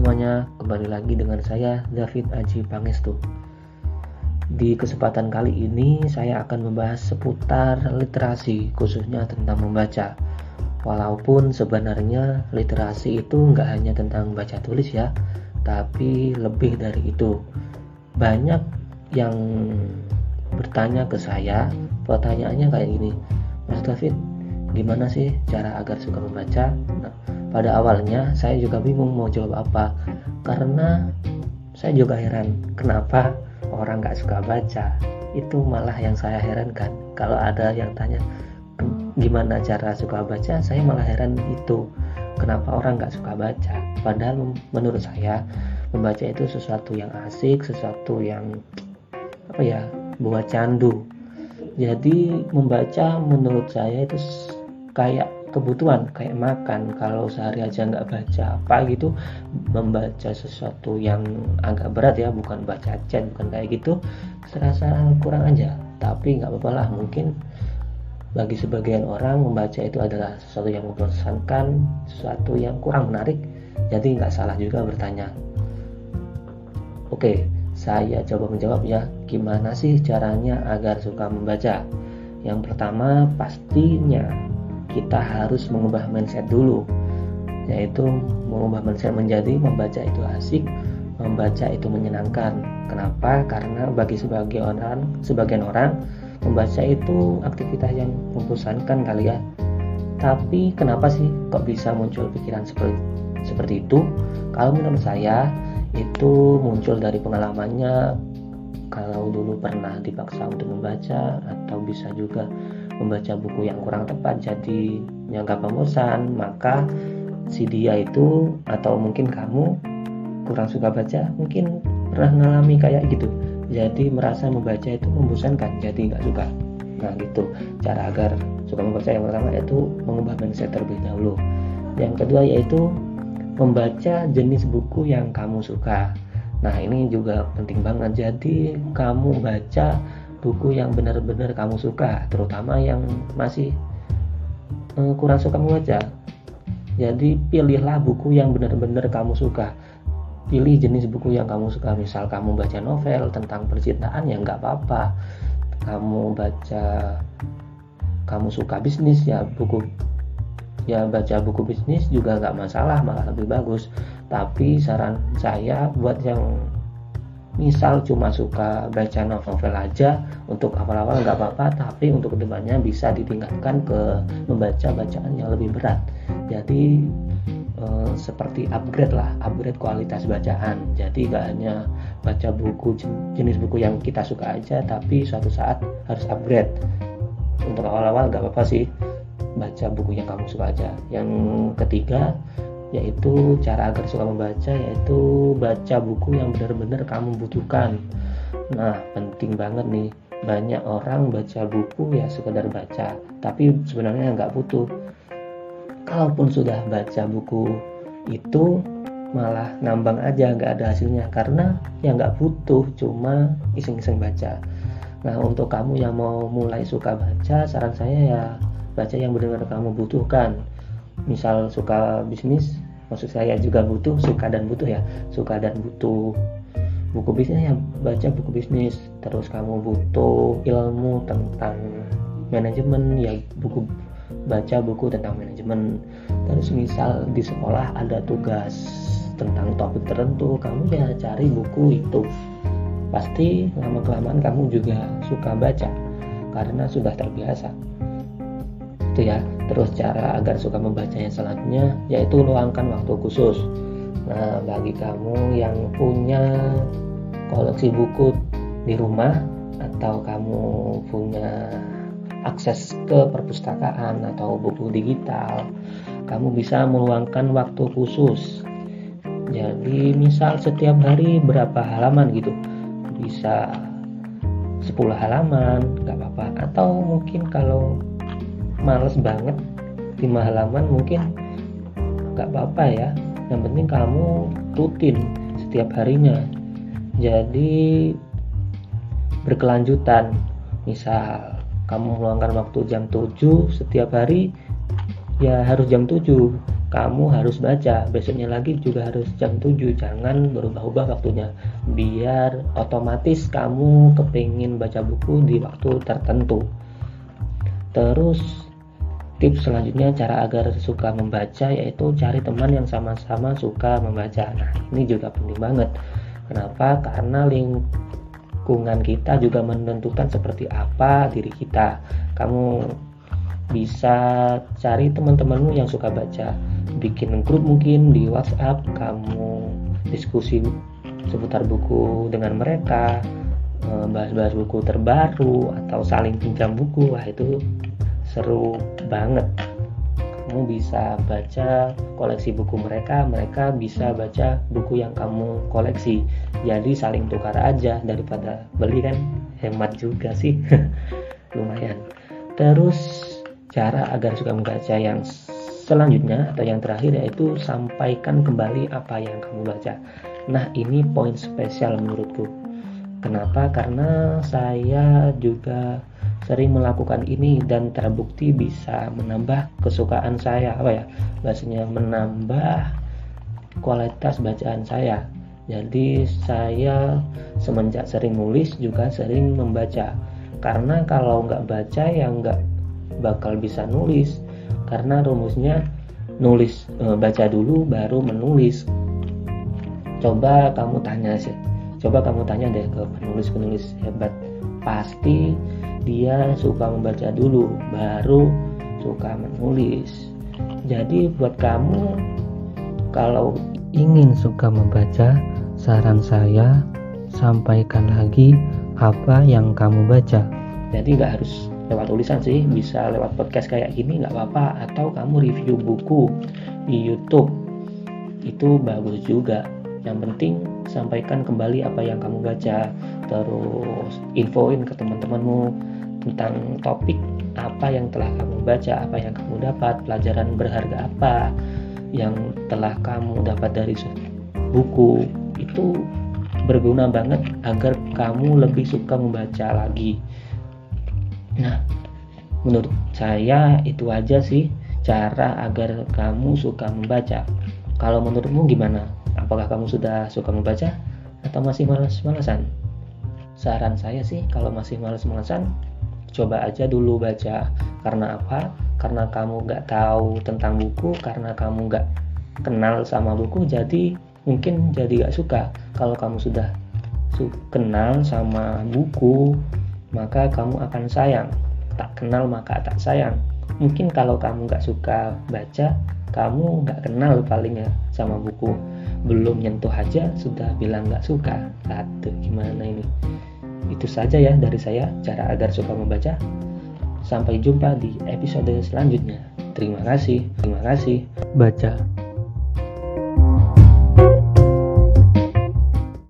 semuanya, kembali lagi dengan saya David Aji Pangestu. Di kesempatan kali ini saya akan membahas seputar literasi, khususnya tentang membaca. Walaupun sebenarnya literasi itu nggak hanya tentang baca tulis ya, tapi lebih dari itu. Banyak yang bertanya ke saya, pertanyaannya kayak gini, Mas David, gimana sih cara agar suka membaca? Nah, pada awalnya saya juga bingung mau jawab apa. Karena saya juga heran kenapa orang nggak suka baca? Itu malah yang saya herankan. Kalau ada yang tanya gimana cara suka baca? Saya malah heran itu. Kenapa orang nggak suka baca? Padahal menurut saya membaca itu sesuatu yang asik sesuatu yang apa ya buat candu. Jadi membaca menurut saya itu kayak kebutuhan kayak makan. Kalau sehari aja nggak baca apa gitu membaca sesuatu yang agak berat ya bukan baca chat bukan kayak gitu serasa kurang aja. Tapi nggak apa-apa lah mungkin bagi sebagian orang membaca itu adalah sesuatu yang membosankan sesuatu yang kurang menarik. Jadi nggak salah juga bertanya. Oke saya coba menjawab ya. Gimana sih caranya agar suka membaca? Yang pertama pastinya kita harus mengubah mindset dulu yaitu mengubah mindset menjadi membaca itu asik membaca itu menyenangkan. Kenapa? Karena bagi sebagian orang sebagian orang membaca itu aktivitas yang membosankan kali ya. Tapi kenapa sih kok bisa muncul pikiran seperti seperti itu? Kalau menurut saya itu muncul dari pengalamannya. Kalau dulu pernah dipaksa untuk membaca atau bisa juga membaca buku yang kurang tepat jadi nyangka pemesan maka si dia itu atau mungkin kamu kurang suka baca mungkin pernah mengalami kayak gitu. Jadi merasa membaca itu membosankan jadi nggak suka. Nah gitu. Cara agar suka membaca yang pertama yaitu mengubah mindset terlebih dahulu. Yang kedua yaitu membaca jenis buku yang kamu suka. Nah ini juga penting banget. Jadi kamu baca buku yang benar-benar kamu suka terutama yang masih uh, kurang suka membaca jadi pilihlah buku yang benar-benar kamu suka. Pilih jenis buku yang kamu suka. Misal kamu baca novel tentang percintaan ya nggak apa-apa. Kamu baca kamu suka bisnis ya buku ya baca buku bisnis juga nggak masalah malah lebih bagus. Tapi saran saya buat yang misal cuma suka baca novel aja untuk awal-awal nggak apa-apa tapi untuk ke depannya bisa ditingkatkan ke membaca bacaan yang lebih berat. Jadi eh, seperti upgrade lah upgrade kualitas bacaan. Jadi nggak hanya baca buku jenis buku yang kita suka aja tapi suatu saat harus upgrade. Untuk awal-awal nggak apa-apa sih baca buku yang kamu suka aja. Yang ketiga yaitu cara agar suka membaca yaitu baca buku yang benar-benar kamu butuhkan. Nah penting banget nih banyak orang baca buku ya sekedar baca tapi sebenarnya nggak butuh. Kalaupun sudah baca buku itu malah ngambang aja nggak ada hasilnya karena yang nggak butuh cuma iseng-iseng baca. Nah untuk kamu yang mau mulai suka baca saran saya ya baca yang benar-benar kamu butuhkan misal suka bisnis maksud saya juga butuh suka dan butuh ya suka dan butuh buku bisnis ya baca buku bisnis. Terus kamu butuh ilmu tentang manajemen ya buku baca buku tentang manajemen. Terus misal di sekolah ada tugas tentang topik tertentu kamu ya cari buku itu. Pasti lama kelamaan kamu juga suka baca karena sudah terbiasa. Itu ya terus cara agar suka membaca yang selanjutnya yaitu luangkan waktu khusus. Nah bagi kamu yang punya koleksi buku di rumah atau kamu punya akses ke perpustakaan atau buku digital kamu bisa meluangkan waktu khusus. Jadi misal setiap hari berapa halaman gitu? Bisa 10 halaman nggak apa-apa. Atau mungkin kalau males banget lima halaman mungkin nggak apa-apa ya. Yang penting kamu rutin setiap harinya. Jadi berkelanjutan. Misal kamu meluangkan waktu jam 7 setiap hari ya harus jam 7 kamu harus baca. Besoknya lagi juga harus jam 7 jangan berubah-ubah waktunya. Biar otomatis kamu kepingin baca buku di waktu tertentu. Terus tips selanjutnya cara agar suka membaca yaitu cari teman yang sama-sama suka membaca. Nah ini juga penting banget. Kenapa? Karena lingkungan kita juga menentukan seperti apa diri kita. Kamu bisa cari teman-temanmu yang suka baca. Bikin grup mungkin di WhatsApp kamu diskusi seputar buku dengan mereka eh, bahas-bahas buku terbaru atau saling pinjam buku. Wah itu seru banget. Kamu bisa baca koleksi buku mereka mereka bisa baca buku yang kamu koleksi. Jadi saling tukar aja daripada beli kan? Hemat juga sih. Lumayan. Terus cara agar suka membaca yang selanjutnya atau yang terakhir yaitu sampaikan kembali apa yang kamu baca. Nah ini poin spesial menurutku kenapa? Karena saya juga sering melakukan ini dan terbukti bisa menambah kesukaan saya. Apa ya? Bahasanya menambah kualitas bacaan saya. Jadi saya semenjak sering nulis juga sering membaca. Karena kalau nggak baca ya nggak bakal bisa nulis. Karena rumusnya nulis e, baca dulu baru menulis. Coba kamu tanya sih coba kamu tanya deh ke penulis-penulis hebat. Pasti dia suka membaca dulu baru suka menulis. Jadi buat kamu kalau ingin suka membaca saran saya sampaikan lagi apa yang kamu baca. Jadi nggak harus lewat tulisan sih bisa lewat podcast kayak gini nggak apa-apa. Atau kamu review buku di YouTube. Itu bagus juga yang penting sampaikan kembali apa yang kamu baca terus infoin ke teman-temanmu tentang topik apa yang telah kamu baca apa yang kamu dapat pelajaran berharga apa yang telah kamu dapat dari buku itu berguna banget agar kamu lebih suka membaca lagi Nah, menurut saya itu aja sih cara agar kamu suka membaca. Kalau menurutmu gimana? Apakah kamu sudah suka membaca atau masih malas-malasan? Saran saya sih kalau masih malas-malasan, coba aja dulu baca. Karena apa? Karena kamu nggak tahu tentang buku, karena kamu nggak kenal sama buku, jadi mungkin jadi nggak suka. Kalau kamu sudah kenal sama buku, maka kamu akan sayang tak kenal maka tak sayang mungkin kalau kamu nggak suka baca kamu nggak kenal paling ya sama buku belum nyentuh aja sudah bilang nggak suka. Aduh gimana ini? Itu saja ya dari saya cara agar suka membaca. Sampai jumpa di episode selanjutnya. Terima kasih terima kasih. Baca